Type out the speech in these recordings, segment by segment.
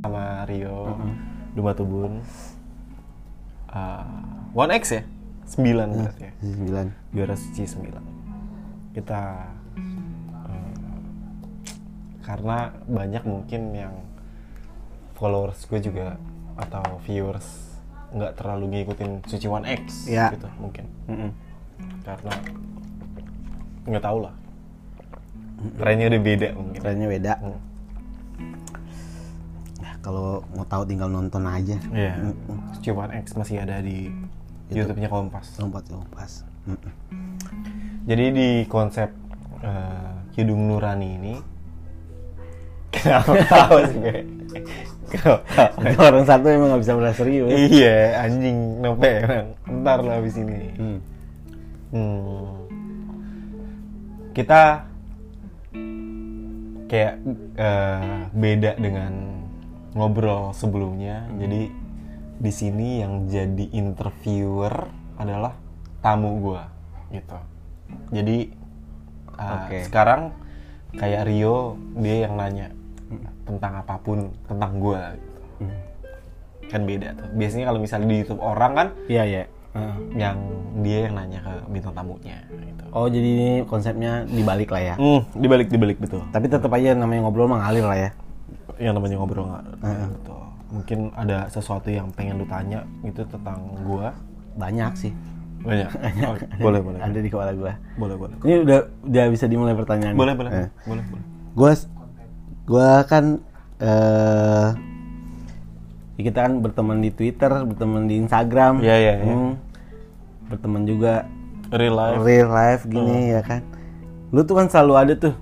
sama Rio Duma Tubun uh, One X ya 9 berarti ya Sembilan. juara suci 9 kita eh, karena banyak mungkin yang followers gue juga atau viewers nggak terlalu ngikutin suci One X Ya. gitu mungkin Mm-mm. karena nggak tahu lah trennya udah beda mungkin Trennya beda. Hmm. Kalau mau tahu tinggal nonton aja. Iya. Suci One X masih ada di YouTube-nya Kompas. Lompat lompas. Mm-mm. Jadi di konsep eh, Kidung Nurani ini kenapa tahu sih gue? Orang satu emang nggak bisa belas serius. iya anjing nope emang ntar lah abis ini Hmm. Hmm. kita kayak eh, beda dengan ngobrol sebelumnya jadi di sini yang jadi interviewer adalah tamu gua gitu jadi eh, Oke. sekarang kayak Rio dia yang nanya tentang apa pun tentang gua gitu. kan beda tuh biasanya kalau misalnya di YouTube orang kan Iya iya. Heeh. yang dia yang nanya ke bintang tamunya gitu. Oh jadi ini konsepnya dibalik lah ya. Hmm, dibalik dibalik betul. Tapi tetap aja namanya ngobrol mengalir lah ya. Yang namanya ngobrol nggak betul. Mungkin ada sesuatu yang pengen lu tanya gitu tentang gua. Banyak sih. Banyak. Oh, boleh boleh. Ada di kepala gua. Boleh boleh. Ini udah udah bisa dimulai pertanyaan. Boleh boleh. Eh. Boleh boleh. Gua gua kan ya kita kan berteman di Twitter, berteman di Instagram. Iya, iya. Hmm. Berteman juga Real life. real life gini ya kan. Lu tuh kan selalu ada tuh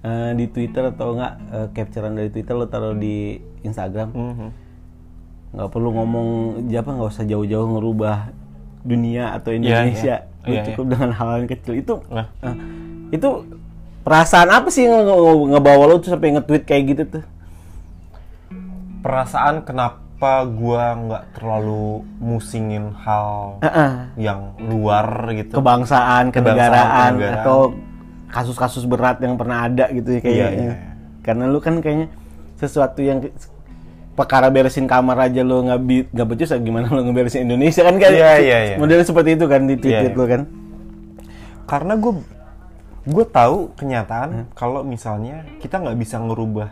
eh, di Twitter atau enggak eh, capturean dari Twitter lu taruh di Instagram. Mhm. nggak perlu ngomong apa nggak usah jauh-jauh ngerubah dunia atau Indonesia iya. Lu Iya, cukup dengan hal yang kecil itu Nah, eh, itu perasaan apa sih nge- nge- ngebawa lo tuh sampai nge-tweet kayak gitu tuh perasaan kenapa gua nggak terlalu musingin hal Heeh. yang luar gitu. kebangsaan kenegaraan. atau kasus-kasus berat yang pernah ada gitu ya kayaknya Iya, iya, iya. karena lu kan kayaknya sesuatu yang perkara beresin kamar aja lo nggak nggak becus ya gimana lo ngeberesin Indonesia kan kan Iya, iya, iya. modelnya seperti itu kan di tweet Iya, iya. lo kan karena gue gue tahu kenyataan kalau misalnya kita nggak bisa ngerubah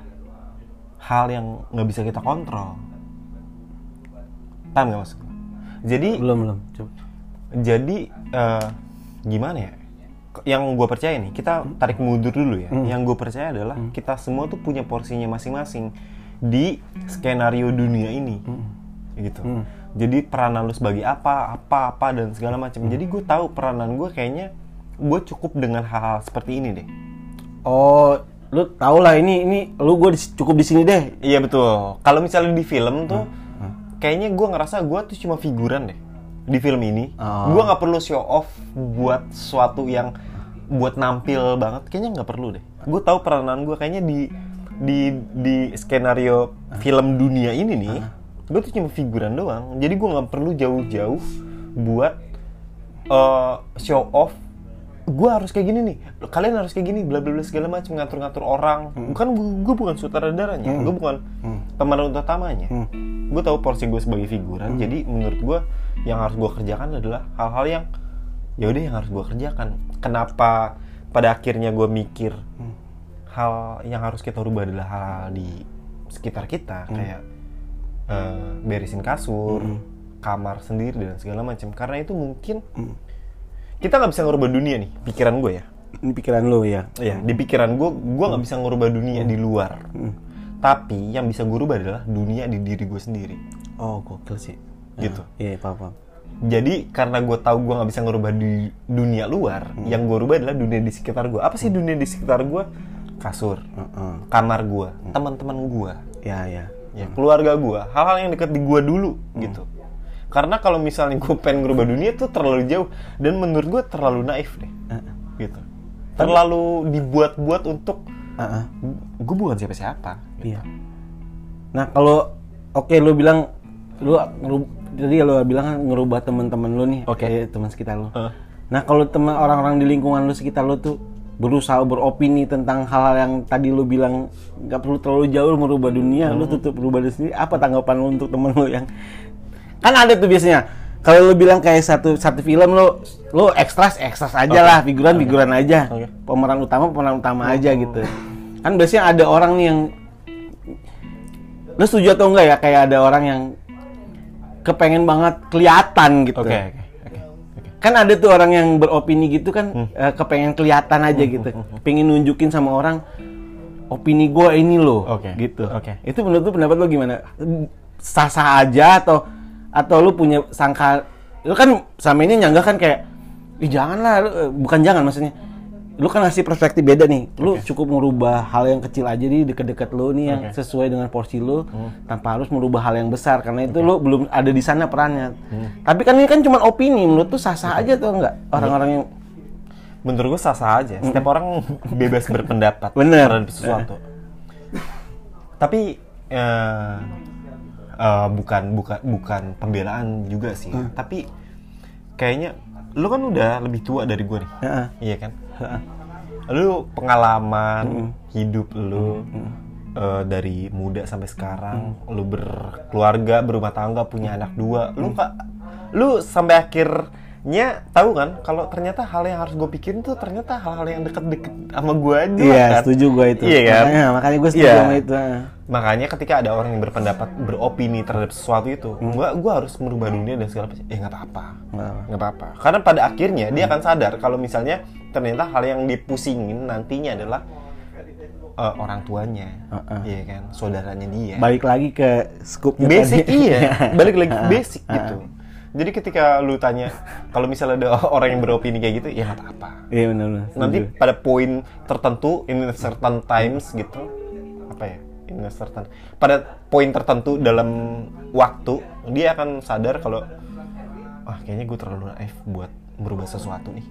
hal yang nggak bisa kita kontrol paham nggak gue? jadi belum belum coba jadi eh, gimana ya yang gue percaya nih kita tarik mundur dulu ya. Yang gue percaya adalah kita semua tuh punya porsinya masing-masing di skenario dunia ini. Gitu. Jadi peranan lu sebagai apa apa apa dan segala macam. Jadi gue tahu peranan gue kayaknya gue cukup dengan hal-hal seperti ini deh. Oh, lu tau lah ini ini lu gue cukup di sini deh. iya betul. Kalau misalnya di film tuh kayaknya gue ngerasa gue tuh cuma figuran deh di film ini Oh. gue nggak perlu show off buat sesuatu yang buat nampil banget. Kayaknya nggak perlu deh. Gue tahu peranan gue kayaknya di di di skenario film dunia ini nih gue tuh cuma figuran doang. Jadi gue nggak perlu jauh-jauh buat eh, show off. Gue harus kayak gini nih. Kalian harus kayak gini bla bla bla segala macam ngatur-ngatur orang. Bukan gue bukan sutradaranya gue bukan pemeran utamanya. Gue tahu porsi gue sebagai figuran jadi menurut gue yang harus gue kerjakan adalah hal-hal yang ya udah yang harus gue kerjakan. Kenapa pada akhirnya gue mikir hal yang harus kita rubah adalah hal di sekitar kita kayak eh, beresin kasur kamar sendiri dan segala macam. Karena itu mungkin kita nggak bisa ngerubah dunia nih pikiran gue ya. Ini pikiran lu ya. ya di pikiran gue gue nggak bisa ngerubah dunia di luar tapi yang bisa gue rubah adalah dunia di diri gue sendiri. Oh, gokil sih. gitu. Iya, paham, paham. jadi karena gue tahu gue nggak bisa ngerubah di dunia luar yang gue rubah adalah dunia di sekitar gue apa sih dunia di sekitar gue kasur kamar gue teman-teman gue Ya, ya. ya keluarga gue hal-hal yang dekat di gue dulu gitu. Karena kalau misalnya gue pengen ngerubah dunia itu terlalu jauh dan menurut gue terlalu naif deh gitu. Terlalu dibuat-buat untuk Heeh. gue bukan siapa-siapa Iya. Nah, kalau oke lu bilang lu jadi lu bilang ngerubah teman-teman lu nih, Oke. kayak teman sekitar lu. Heeh. Nah, kalau teman orang-orang di lingkungan lu sekitar lu tuh berusaha beropini tentang hal yang tadi lu bilang nggak perlu terlalu jauh merubah dunia, lu tutup berubah diri sendiri. Apa tanggapan lu untuk temen lu yang kan ada tuh biasanya kalau lu bilang kayak satu satu film lu lu ekstras ekstras aja lah, figuran figuran aja, Oke. pemeran utama pemeran utama aja gitu. Kan biasanya ada orang nih yang lu setuju atau enggak ya kayak ada orang yang kepengen banget kelihatan gitu. Oke. Kan ada tuh orang yang beropini gitu kan Hmm. eh, kepengen kelihatan aja gitu. Pengen nunjukin sama orang opini gue ini loh Oke, gitu. oke. Itu menurut lu pendapat lu gimana? Sah-sah aja atau atau lu punya sangka lu kan sama ini nyanggah kan kayak Ih, janganlah lu, eh, bukan jangan maksudnya lu kan ngasih perspektif beda nih lu cukup merubah hal yang kecil aja di deket-deket lu nih yang. Hmm. sesuai dengan porsi lu tanpa harus merubah hal yang besar karena itu lu belum ada di sana perannya Hmm. tapi kan ini kan cuma opini menurut tuh sah-sah aja tuh enggak orang-orang yang Menurut gue sah-sah aja. Setiap orang bebas berpendapat Bener. terhadap sesuatu. Tapi eh, eh, bukan bukan bukan pembelaan juga sih. Tapi kayaknya lu kan udah lebih tua dari gue nih. Heeh. Iya kan? Lu pengalaman hidup lu eh, dari muda sampai sekarang, lu berkeluarga, berumah tangga, punya anak dua, lu kak, lu sampai akhirnya tahu kan kalau ternyata hal yang harus gue pikirin tuh ternyata hal-hal yang deket-deket sama gue aja iya kan? setuju gue itu Iya kan? makanya, makanya gue setuju Iya. sama itu heeh. Makanya ketika ada orang yang berpendapat, beropini terhadap sesuatu itu, Hmm. gua gua harus merubah dunia dan segala macam. Ya nggak apa-apa, Nggak apa. nggak apa-apa. Karena pada akhirnya Hmm. dia akan sadar kalau misalnya ternyata hal yang dipusingin nantinya adalah eh, orang tuanya, Heeh. iya kan, saudaranya dia. balik lagi ke skupnya Basic tadi. iya, balik lagi ke basic gitu. Jadi ketika lu tanya kalau misalnya ada orang yang beropini kayak gitu, ya nggak apa-apa. iya benar-benar Nanti setuju. pada poin tertentu in certain times gitu apa ya in certain pada poin tertentu dalam waktu dia akan sadar kalau wah kayaknya gue terlalu naif buat merubah sesuatu nih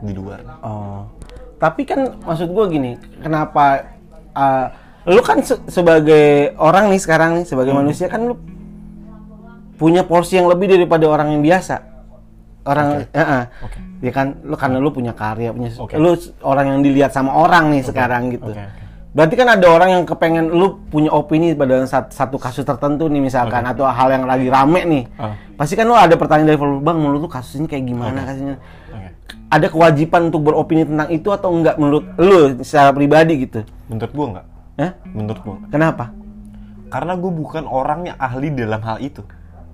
di luar Oh, tapi kan maksud gue gini, kenapa uh, lu kan se- sebagai orang nih sekarang nih sebagai manusia kan lu punya porsi yang lebih daripada orang yang biasa. Orang, eh, eh. Oke. ya kan, lu karena lu punya karya, punya, Oke. lu orang yang dilihat sama orang nih sekarang gitu. Oke. Berarti kan ada orang yang kepengen lu punya opini pada sat- satu kasus tertentu nih misalkan atau hal yang lagi rame nih. Ah. Pasti kan lu ada pertanyaan dari bang menurut lu kasus ini kayak gimana kasusnya? Oke. ada kewajiban untuk beropini tentang itu atau enggak menurut lu secara pribadi gitu? menurut gue nggak Hah? menurut nggak. Kenapa? karena gue bukan orang yang ahli dalam hal itu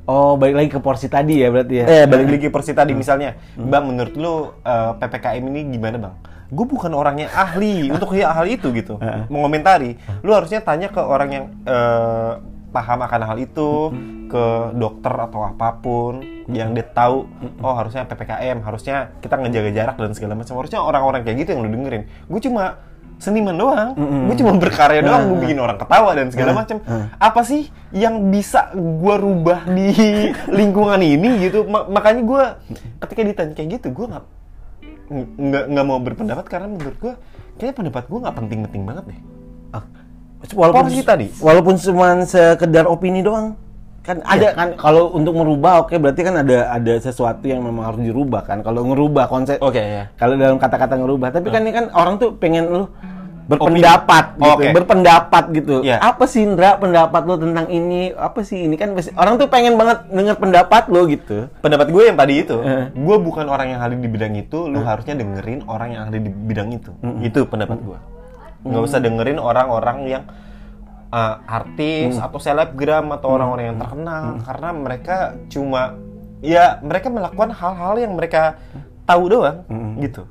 Oh, balik lagi ke porsi tadi ya berarti ya. eh balik lagi ke porsi tadi misalnya. Bang menurut lu eh, ppkm ini gimana bang? Gue bukan orang yang ahli. Untuk ya hal itu gitu. Mengomentari. Lu harusnya tanya ke orang yang eh, paham akan hal itu ke dokter atau apa pun yang dia tahu oh harusnya ppkm harusnya kita ngejaga jarak dan segala macam. Harusnya orang-orang kayak gitu yang lu dengerin. Gue cuma seniman doang. Gue cuma berkarya doang gue bikin orang ketawa dan segala macam apa sih yang bisa gue rubah di lingkungan ini gitu? Ma- makanya gue ketika ditanya kayak gitu gue nggak nggak nggak mau berpendapat karena menurut gue kayaknya pendapat gue nggak penting-penting banget deh. Ah, Walaupun Porsi tadi. Walaupun cuma sekedar opini doang. Kan ada kan kalau untuk merubah oke berarti kan ada ada sesuatu yang memang harus dirubah kan. Kalau ngerubah konsep oke ya kalau dalam kata-kata ngerubah, tapi kan ini kan orang tuh pengen lu berpendapat gitu, Oke. berpendapat gitu. Iya. Apa sih Indra pendapat lu tentang ini? Apa sih ini kan orang tuh pengen banget denger pendapat lu gitu. pendapat gue yang tadi itu Eh. gue bukan orang yang ahli di bidang itu lu harusnya dengerin orang yang ahli di bidang itu itu pendapat gue nggak usah dengerin orang-orang yang uh, artis atau selebgram atau orang-orang yang terkenal karena mereka cuma ya mereka melakukan hal-hal yang mereka tahu doang gitu.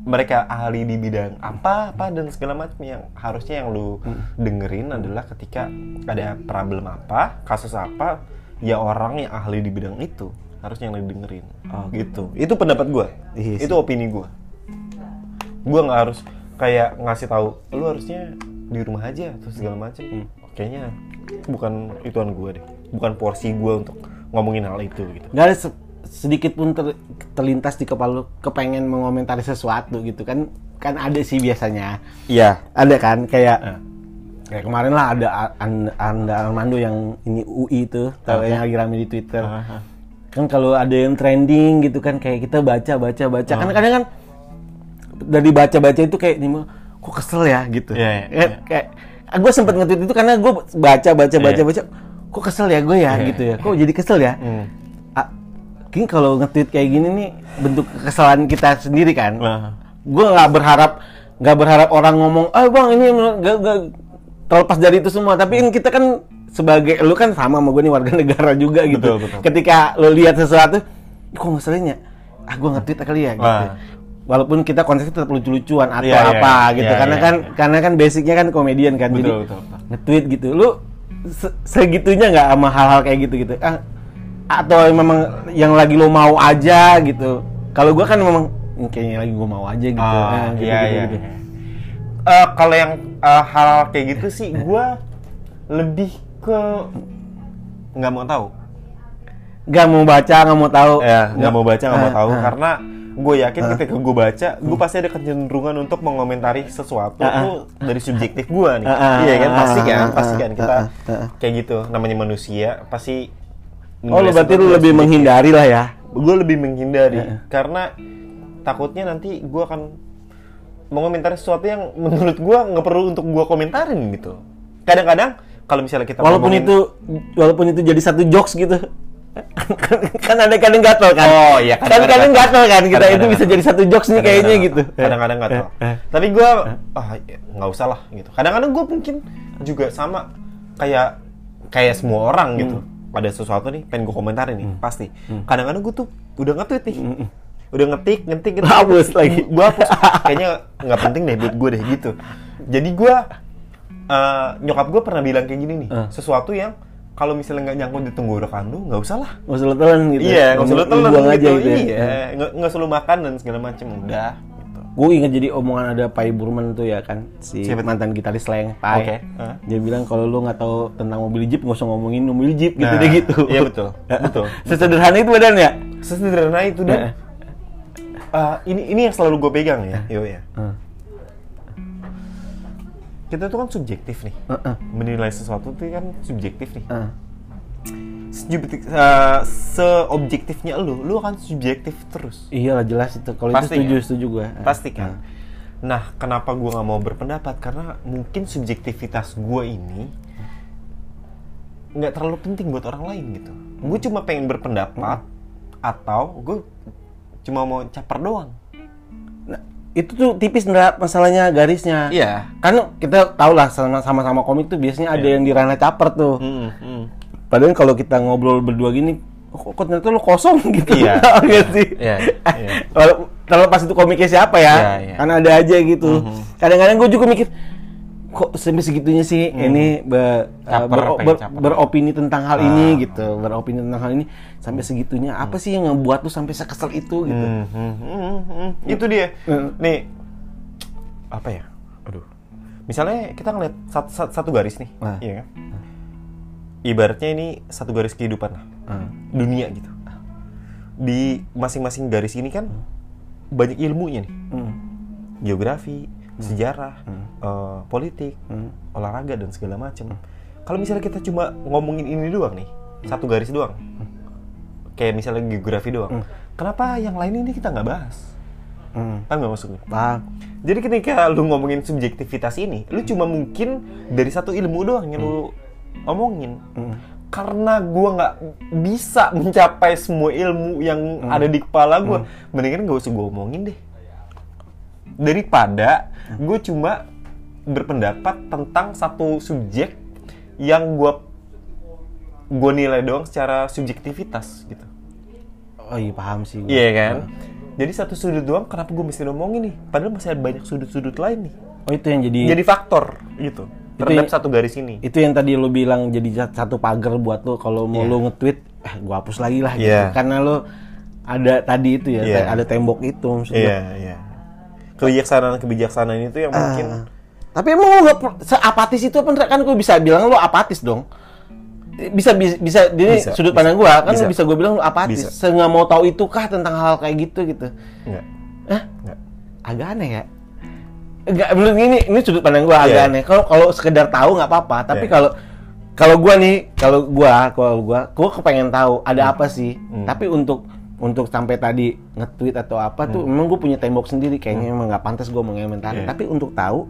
Mereka ahli di bidang apa apa dan segala macam yang harusnya yang lu dengerin adalah ketika ada problem apa kasus apa ya orang yang ahli di bidang itu harusnya yang lu dengerin gitu. Itu pendapat gua. Iya sih. itu opini gua. Gua nggak harus kayak ngasih tahu lu harusnya di rumah aja terus segala macam kayaknya bukan ituan gua deh bukan porsi gua untuk ngomongin hal itu gitu. Nggak ada se- sedikit pun ter- terlintas di kepala lu kepengen mengomentari sesuatu gitu kan kan ada sih biasanya. Iya. Ada kan kayak Eh. kayak kemarin lah ada Anda Armando yang ini UI itu tahu yang lagi rame di Twitter. Ah, ah. kan kalau ada yang trending gitu kan kayak kita baca baca baca. Kan kadang kan dari baca-baca itu kayak nih kok kesel ya gitu. Iya, iya, Kayak- iya. kayak gue sempet nge-tweet itu karena gue baca baca baca Iya. baca kok kesel ya gue ya Iya, gitu ya. Kok jadi kesel ya? Hmm. Ah, Kayaknya kalau nge-tweet kayak gini nih bentuk kekesalan kita sendiri kan. Nah. Gue nggak berharap nggak berharap orang ngomong, ah bang ini nggak nggak terlepas dari itu semua. Tapi kan kita kan sebagai lu kan sama sama gue nih warga negara juga gitu. Betul, betul. Ketika lu lihat sesuatu, kok ngeselin ya? Ah gue nge-tweet kali ya gitu. Wah. Walaupun kita konteksnya tetap lucu-lucuan atau Iya, iya, apa gitu. iya, karena iya, kan iya. karena kan basicnya kan komedian kan. Betul, Jadi betul, betul. nge-tweet gitu. Lu se- segitunya nggak sama hal-hal kayak gitu gitu. Ah, atau memang yang lagi lo mau aja gitu. Kalau gua kan memang "Hmm, kayaknya lagi gua mau aja gitu. Ah, Nah, gitu, iya, gitu, iya. gitu. Eh, kalau yang eh, hal kayak gitu sih, gue lebih ke nggak mau tahu. Nggak mau baca, nggak mau tahu. Ya, nggak mau baca, nggak mau Ah, tahu. ah. Karena gue yakin ketika gue baca, gue pasti ada kecenderungan untuk mengomentari sesuatu tuh dari subjektif gue nih. Ah, iya kan, pasti kan, pasti kan kita ah. kayak gitu. Namanya manusia, pasti. Oh, lu berarti lu lebih menghindari menghindari lah ya. gue lebih menghindari Heeh. karena takutnya nanti gue akan mengomentari sesuatu yang menurut gue nggak perlu untuk gue komentarin gitu. Kadang-kadang kalau misalnya kita Walaupun ngomongin- itu walaupun itu jadi satu jokes gitu. Kan ada kadang gatel kan. Oh, iya, Kan kadang-kadang kadang gatel kan kita itu bisa gatel. jadi satu jokes nih kayaknya gitu. Kadang-kadang tahu. Eh, eh. Tapi gue ah ya, nggak usah lah gitu. Kadang-kadang gue mungkin juga sama kayak kayak semua orang gitu. Ada sesuatu nih pengen gue komentarin nih pasti. Kadang-kadang gue tuh udah nge-tweet nih. Udah ngetik, ngetik, ngetik. Hapus lagi. Gue hapus. Kayaknya nggak penting deh buat gue deh gitu. Jadi gue eh, nyokap gue pernah bilang kayak gini nih. Eh. Sesuatu yang kalau misalnya nggak nyangkut di tenggorokan lu nggak usah lah. Nggak usah lu telan gitu. Iya, nggak usah lu telan buang gitu. aja gitu. ya. Iya, nggak nggak usah lu makan dan segala macam udah. Gitu. Gue inget jadi omongan ada Pai Burman tuh ya kan si Siapa mantan gitaris Slang Pai. Oke. Hah? Dia bilang kalau lu nggak tahu tentang mobil Jeep nggak usah ngomongin mobil Jeep gitu Nah, deh gitu. iya, betul. Betul. Sesederhana itu badan ya. Sesederhana itu dan Heeh. eh, ini ini yang selalu gue pegang ya, yo ya. Heeh. Kita tuh kan subjektif nih. Heeh. Menilai sesuatu tuh kan subjektif nih. Heeh. Subjektif, eh, seobjektifnya lu, lu akan subjektif terus. Iyalah jelas itu. Kalau itu setuju kan? setuju gue. Pasti kan. Nah, kenapa gue nggak mau berpendapat? Karena mungkin subjektivitas gue ini nggak terlalu penting buat orang lain gitu. Gue cuma pengen berpendapat atau gue cuma mau caper doang. Nah, itu tuh tipis nggak masalahnya garisnya. Iya. Kan kita tahu lah sama- sama-sama komik tuh biasanya ada Iya. yang di ranah caper tuh. Hmm, hmm. Padahal kalau kita ngobrol berdua gini, kok kok ternyata lu kosong gitu. Iya. Tau nggak sih? Iya, iya. Kalau terlepas itu komiknya siapa ya, Iya, iya. kan ada aja gitu. Mhm. Kadang-kadang gue juga mikir, kok sampai segitunya sih ini be- Hmm. Caper, ber- ber- beropini tentang hal Ah. ini gitu, beropini tentang hal ini sampai segitunya. Apa sih yang ngebuat lu sampai sekesel itu gitu? Hmm, hmm, hmm, hmm. Itu dia. Hmm. Nih, apa ya? Aduh. Misalnya kita ngeliat satu, satu, satu garis nih, Ah. iya kan? Ibaratnya ini satu garis kehidupan lah, Ah. dunia gitu. Di masing-masing garis ini kan banyak ilmunya nih, Hmm. geografi, sejarah, eh, politik, Hmm. olahraga dan segala macam. Kalau misalnya kita cuma ngomongin ini doang nih, satu garis doang, kayak misalnya geografi doang, kenapa yang lain ini kita nggak bahas? Hmm. Paham nggak maksudnya? Paham. Jadi ketika lu ngomongin subjektivitas ini, lu cuma mungkin dari satu ilmu doang yang lu omongin. Hmm. Karena gua nggak bisa mencapai semua ilmu yang ada di kepala gua, mendingan gak usah gua omongin deh. Daripada gue cuma berpendapat tentang satu subjek yang gua gue nilai doang secara subjektivitas gitu. Oh iya paham sih. gua. Iya kan? Jadi satu sudut doang kenapa gue mesti ngomongin nih? Padahal masih ada banyak sudut-sudut lain nih. Oh itu yang jadi Jadi faktor gitu. Terhadap satu garis ini. itu yang tadi lu bilang jadi sat- satu pagar buat lu kalau mau Iya. lu nge-tweet eh gua hapus lagi lah gitu Iya. karena lu ada tadi itu ya Iya. te- ada tembok itu maksudnya. Iya, iya. Kebijaksanaan-kebijaksanaan itu yang mungkin Ah. tapi emang nggak per- seapatis itu apa kan gua bisa bilang lu apatis dong bisa bisa, bisa ini Bisa, sudut pandang gua kan Bisa. bisa, gua bilang lu apatis Bisa. nggak mau tahu itu kah tentang hal kayak gitu gitu enggak. Hah? Enggak. agak aneh ya enggak belum ini ini sudut pandang gua agak Iya. aneh kalau kalau sekedar tahu nggak apa-apa tapi Iya. kalau kalau gua nih kalau gua kalau gua gua kepengen tahu ada apa sih Hmm. tapi untuk untuk sampai tadi nge-tweet atau apa tuh memang gue punya tembok sendiri kayaknya emang nggak pantas gue mengomentari Iya. tapi untuk tahu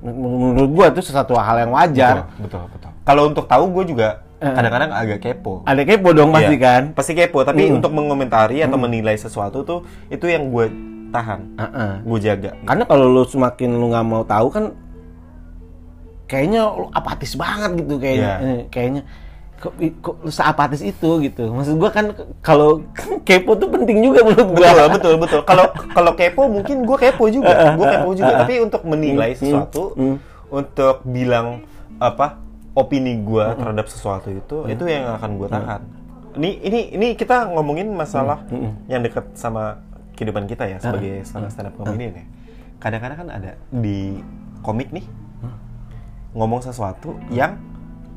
menurut gue itu sesuatu hal yang wajar Betul, betul. Kalau untuk tahu gue juga kadang-kadang agak kepo. ada kepo dong pasti Iya, kan Pasti kepo, tapi untuk mengomentari atau menilai sesuatu tuh itu yang gue tahan, Heeh. gue jaga. karena kalau lu semakin lu nggak mau tahu kan kayaknya lu apatis banget gitu kayaknya Iya. Eh, kayaknya kok, kok seapatis itu gitu. Maksud gua kan kalau kepo tuh penting juga menurut gua. Betul, betul, betul. Kalau kalau kepo mungkin gue kepo juga, gue kepo juga. Tapi untuk menilai sesuatu, untuk bilang apa opini gue terhadap sesuatu itu, itu yang akan gue tahan. Ini ini ini kita ngomongin masalah yang dekat sama kehidupan kita ya sebagai seorang stand up comedian ya. Kadang-kadang kan ada di komik nih ngomong sesuatu yang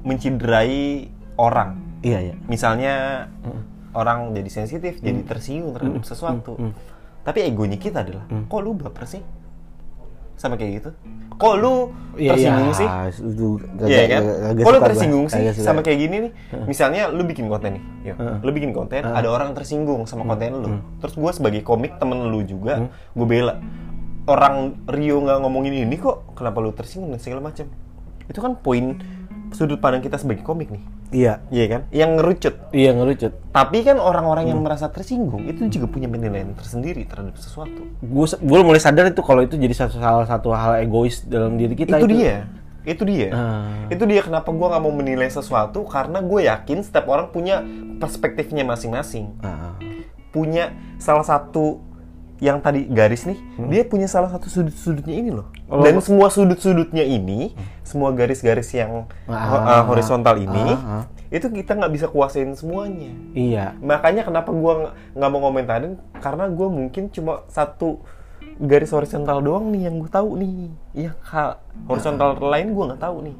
menciderai orang iya iya misalnya orang jadi sensitif, jadi tersinggung terhadap sesuatu. Tapi egonya kita adalah, kok lu baper sih? Sama kayak gitu. Kok lu tersinggung sih? Iya kan? Kok lu tersinggung sih sama kayak gini nih? Misalnya lu bikin konten nih, yuk. lu bikin konten, ada orang tersinggung sama konten lu. Terus gue sebagai komik temen lu juga, gue bela. Orang Rio nggak ngomongin ini kok, kenapa lu tersinggung dan segala macam? Itu kan poin sudut pandang kita sebagai komik nih. iya Iya kan? Yang ngerucut. iya ngerucut Tapi kan orang-orang yang merasa tersinggung itu juga punya penilaian tersendiri terhadap sesuatu. gue gue mulai sadar itu kalau itu jadi satu salah satu hal egois dalam diri kita itu, dia, itu dia, Ah. itu dia kenapa gua nggak mau menilai sesuatu karena gue yakin setiap orang punya perspektifnya masing-masing, Ah. punya salah satu yang tadi garis nih, dia punya salah satu sudut-sudutnya ini loh. Oh. Dan semua sudut-sudutnya ini, semua garis-garis yang Ah. uh, horizontal ini, Ah, ah. itu kita nggak bisa kuasain semuanya. iya makanya kenapa gua nggak- mau komentarin karena gua mungkin cuma satu garis horizontal doang nih yang gue tahu nih yang hal horizontal lain gua nggak tahu nih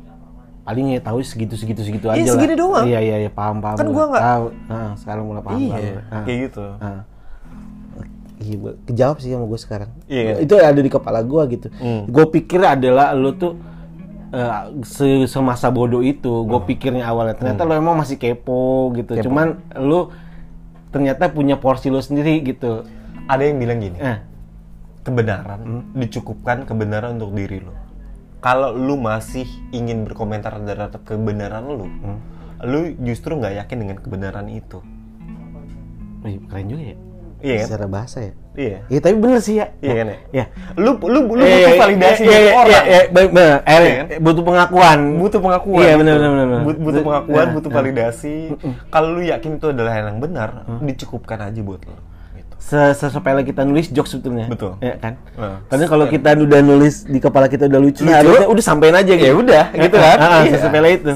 paling ya tahu segitu segitu segitu Iya, aja segini lah. doang. iya iya iya paham paham Kan gua nggak- tahu nah, sekarang mulai paham iya paham. Ah. kayak gitu Ah. Iya, gua- kejawab sih sama gue sekarang. Iya, kan? Itu ada di kepala gue gitu. Hmm. Gue pikir adalah lo tuh se- semasa bodoh itu. Gue pikirnya awalnya ternyata lo emang masih kepo gitu. Kepo. Cuman lo ternyata punya porsi lo sendiri gitu. ada yang bilang gini Eh, kebenaran Hmm. dicukupkan kebenaran untuk diri lo kalau lu masih ingin berkomentar terhadap kebenaran lu Hmm. lu justru nggak yakin dengan kebenaran itu wih, keren juga ya. Iya kan Secara bahasa ya. iya Iya tapi bener sih ya. iya kan ya Ya. lu lu lu butuh validasi iya, dari iya, orang Iya, iya, bener, bener. Eh, Iya kan? butuh pengakuan. butuh pengakuan Iya, benar, benar, benar. But- butuh pengakuan Nah, butuh nah. validasi kalau lu yakin itu adalah yang benar dicukupkan aja buat lo gitu. Se- Sesepele kita nulis jokes sebetulnya. Betul. Ya kan? Nah, Karena kalau kita udah nulis di kepala kita udah lucu, Lucu. harusnya udah sampein aja gitu. ya udah gitu kan Ah, ah, Iya. Sesepele itu.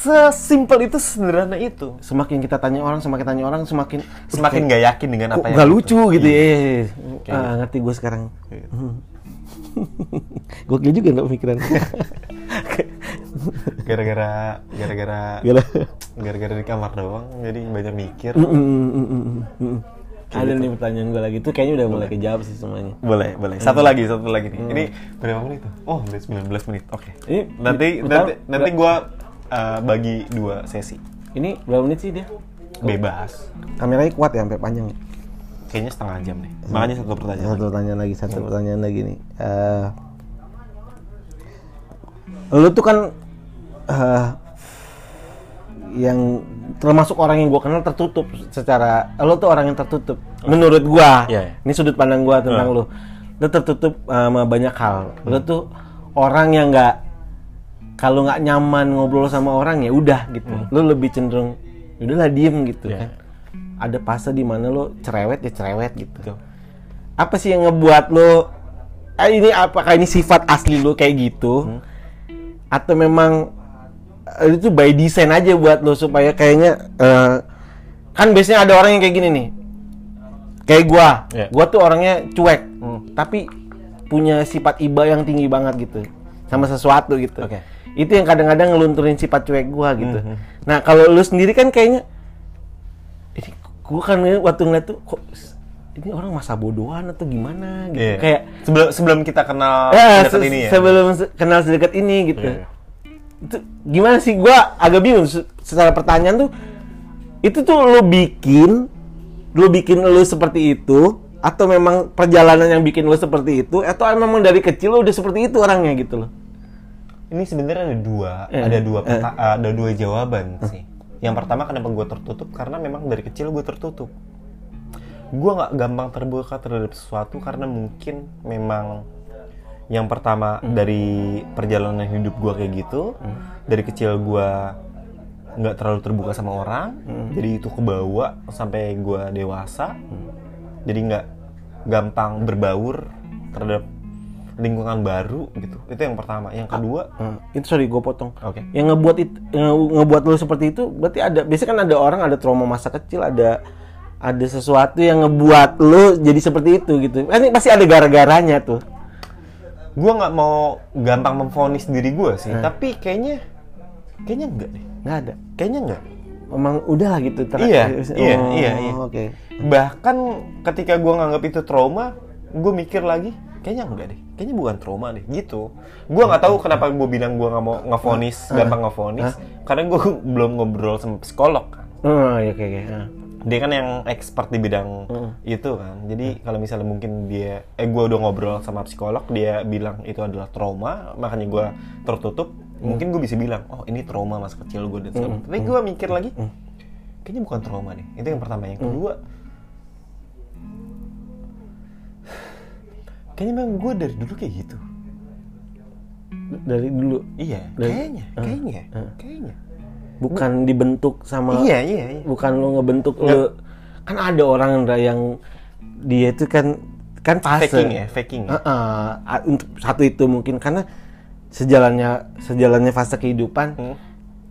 Se- sesimpel itu sederhana itu. Semakin kita tanya orang, semakin tanya orang, semakin semakin nggak yakin dengan apa yang nggak lucu gitu Iya. ya. Kayak Ah, ngerti gue sekarang. Gitu. Gokil juga nggak pemikiran. gara-gara gara-gara gara-gara. di kamar doang jadi banyak mikir. Mm, mm, mm, mm, mm. Ada nih pertanyaan gue lagi tuh kayaknya udah mulai kejawab sih semuanya. boleh boleh. Satu lagi satu lagi nih. Ini berapa menit tuh? Oh udah 19 menit. Oke. Ini nanti nanti nanti gua uh, bagi dua sesi Ini berapa menit sih dia? bebas Kameranya kuat ya sampai panjang. ya? kayaknya setengah jam nih makanya satu pertanyaan Satu pertanyaan lagi, satu pertanyaan lagi nih. Eh, lu tuh kan eh, yang termasuk orang yang gua kenal tertutup secara lu tuh orang yang tertutup menurut gua. Iya, iya. Ini sudut pandang gua tentang Ah. lu. Lu tertutup sama banyak hal. Lu tuh orang yang nggak kalau nggak nyaman ngobrol sama orang ya udah gitu. Lu lebih cenderung udahlah diem gitu Iya. kan. Ada fase di mana lu cerewet ya cerewet gitu Betul. apa sih yang ngebuat lo ah, ini apakah ini sifat asli lo kayak gitu atau memang eh, itu by design aja buat lo supaya kayaknya eh, kan biasanya ada orang yang kayak gini nih kayak gua Iya. gua tuh orangnya cuek Hmm. tapi punya sifat iba yang tinggi banget gitu sama sesuatu gitu Oke. Itu yang kadang-kadang ngelunturin sifat cuek gua gitu Mhm. nah kalau lu sendiri kan kayaknya ini gua kan waktu ngeliat tuh kok ini orang masa bodohan atau gimana gitu Iya. kayak sebelum sebelum kita kenal ya, se- ini ya sebelum se- kenal sedekat ini gitu Iya. itu gimana sih gua agak bingung Se- secara pertanyaan tuh itu tuh lo bikin lu bikin lu seperti itu atau memang perjalanan yang bikin lu seperti itu atau memang dari kecil lu udah seperti itu orangnya gitu loh Ini sebenarnya ada dua, Eh, ada dua, eh. peta- ada dua jawaban sih. Yang pertama kenapa gue tertutup? Karena memang dari kecil gue tertutup. Gue nggak gampang terbuka terhadap sesuatu karena mungkin memang yang pertama dari perjalanan hidup gue kayak gitu. Dari kecil gue nggak terlalu terbuka sama orang, jadi itu kebawa sampai gue dewasa. Jadi nggak gampang berbaur terhadap lingkungan baru gitu. Itu yang pertama. Yang kedua, Nah, itu sorry gue potong. Oke. yang ngebuat itu nge- ngebuat lu seperti itu berarti ada biasanya kan ada orang ada trauma masa kecil ada ada sesuatu yang ngebuat lu jadi seperti itu gitu. Kan ini pasti ada gara-garanya tuh. Gue nggak mau gampang memvonis diri gue sih tapi kayaknya kayaknya enggak deh. Nggak ada. Kayaknya enggak memang udah lah gitu ter- Iya, oh, iya, iya, iya. oke. Bahkan ketika gue nganggap itu trauma gue mikir lagi kayaknya enggak deh kayaknya bukan trauma deh gitu. Gue nggak tahu kenapa gue bilang gue nggak mau ngevonis gampang ngevonis karena gue belum ngobrol sama psikolog. Kan oh iya, oke oke Nah. dia kan yang expert di bidang itu kan. Jadi kalau misalnya mungkin dia eh gue udah ngobrol sama psikolog dia bilang itu adalah trauma makanya gue tertutup mungkin gue bisa bilang oh ini trauma masa kecil gue dan macam. tapi gue mikir lagi kayaknya bukan trauma deh. Itu yang pertama. Yang kedua kayaknya memang gue dari dulu kayak gitu. Dari dulu? Iya Dari- kayaknya kayaknya kayaknya. Bukan dibentuk sama iya iya iya. bukan lu ngebentuk lu. Kan ada orang yang dia itu kan kan fase. Faking ya faking ya. Heeh, a- untuk satu itu mungkin. Karena sejalannya sejalannya fase kehidupan Hmm.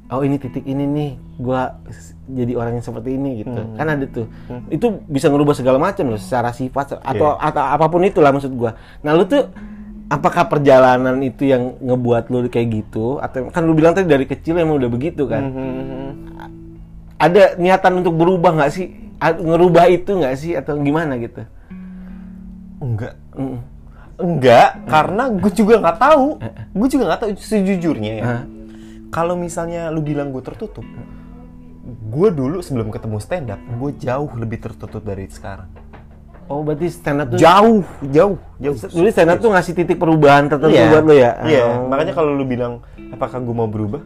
Oh ini titik ini nih gua s- jadi orang yang seperti ini gitu. Hmm. kan ada tuh. Itu bisa ngerubah segala macam loh secara sifat atau Iya. atau apa pun itulah maksud gua. Nah lu tuh apakah perjalanan itu yang ngebuat lu kayak gitu? Atau kan lu bilang tadi dari kecil emang udah begitu kan. Mhm. ada niatan untuk berubah nggak sih? Ngerubah itu nggak sih? Atau gimana gitu? Enggak. Mm. Enggak, karena gue juga nggak tahu. Gue juga nggak tahu sejujurnya ya. Kalau misalnya lu bilang gue tertutup, gue dulu sebelum ketemu stand up, gue jauh lebih tertutup dari sekarang. oh berarti stand up tuh Jauh, jauh, jauh. Dulu stand up tuh ngasih titik perubahan tertentu Iya, buat lo ya? Iya, Oh, makanya kalau lu bilang apakah gue mau berubah,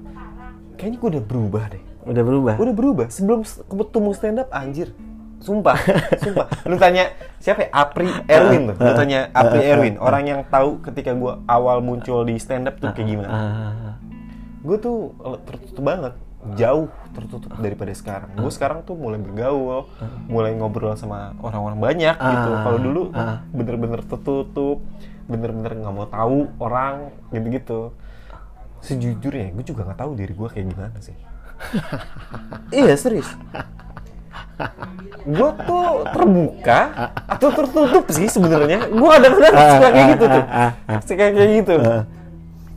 kayaknya gue udah berubah deh. udah berubah. Udah berubah. Sebelum ketemu stand up, anjir. Sumpah, sumpah. Lu tanya siapa ya? Apri Erwin tuh. Lu tanya Apri Erwin, orang yang tahu ketika gue awal muncul di stand up tuh kayak gimana. Ah, gue tuh tertutup banget. Jauh tertutup daripada sekarang. Gue sekarang tuh mulai bergaul mulai ngobrol sama orang-orang banyak gitu. Ah. kalau dulu Ah. bener-bener tertutup bener-bener nggak mau tahu orang gitu-gitu. Sejujurnya gue juga nggak tahu diri gue kayak gimana sih. Iya serius. Gue tuh terbuka atau tertutup sih sebenarnya? Gue kadang-kadang suka kayak gitu tuh. suka kayak gitu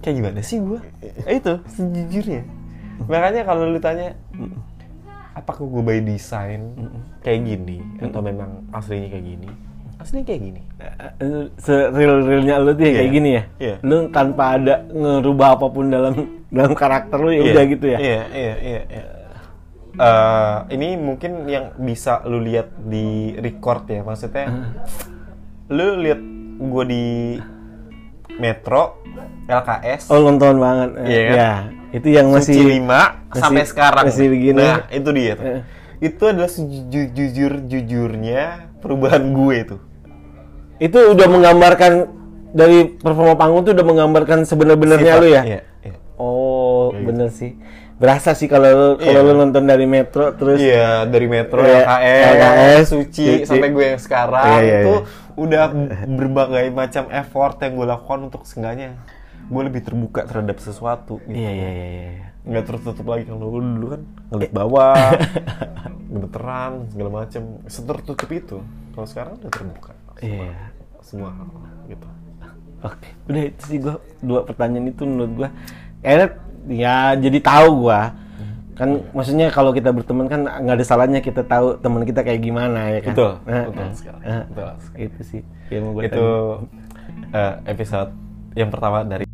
kayak gimana sih gue itu sejujurnya makanya kalau lu tanya apakah gue by design kayak gini atau memang aslinya kayak gini aslinya kayak gini Lu Seril-realnya lu tuh ya kayak Iya. gini ya? Iya. Lu tanpa ada ngerubah apa pun dalam dalam karakter lu ya Iya, udah gitu ya? Iya, iya, iya. Eh, ini mungkin yang bisa lu lihat di record ya, maksudnya lu lihat gue di Metro, LKS, Oh nonton banget. Iya kan? Ya, itu yang Suci masih 5 masih- sampai sekarang. masih begini. Nah, itu dia tuh. Eh. Itu adalah sejujur-jujurnya perubahan gue itu. itu udah menggambarkan dari performa panggung tuh udah menggambarkan sebenar-benarnya lu ya? Iya, iya. Oh, Kayak bener sih. Berasa sih kalau lu kalau Iya. lu nonton dari Metro terus Iya, dari Metro, Iya, LKS, LKS, Suci, Suci. sampai gue yang sekarang Iya, iya, itu iya. udah berbagai macam effort yang gue lakukan untuk seenggaknya gue lebih terbuka terhadap sesuatu. Gitu. Iya iya iya iya. Nggak tertutup lagi kalau dulu dulu kan ngeliat bawah, gemeteran segala macam. Setertutup itu. Kalau sekarang udah terbuka. Iya. Semua hal gitu. Oke, udah itu sih gua dua pertanyaan itu menurut gua kayaknya ya jadi tahu gua kan maksudnya kalau kita berteman kan nggak ada salahnya kita tahu teman kita kayak gimana ya kan Betul, Nah, betul nah, sekali, nah, betul sekali. itu sih yang gua itu eh, episode yang pertama dari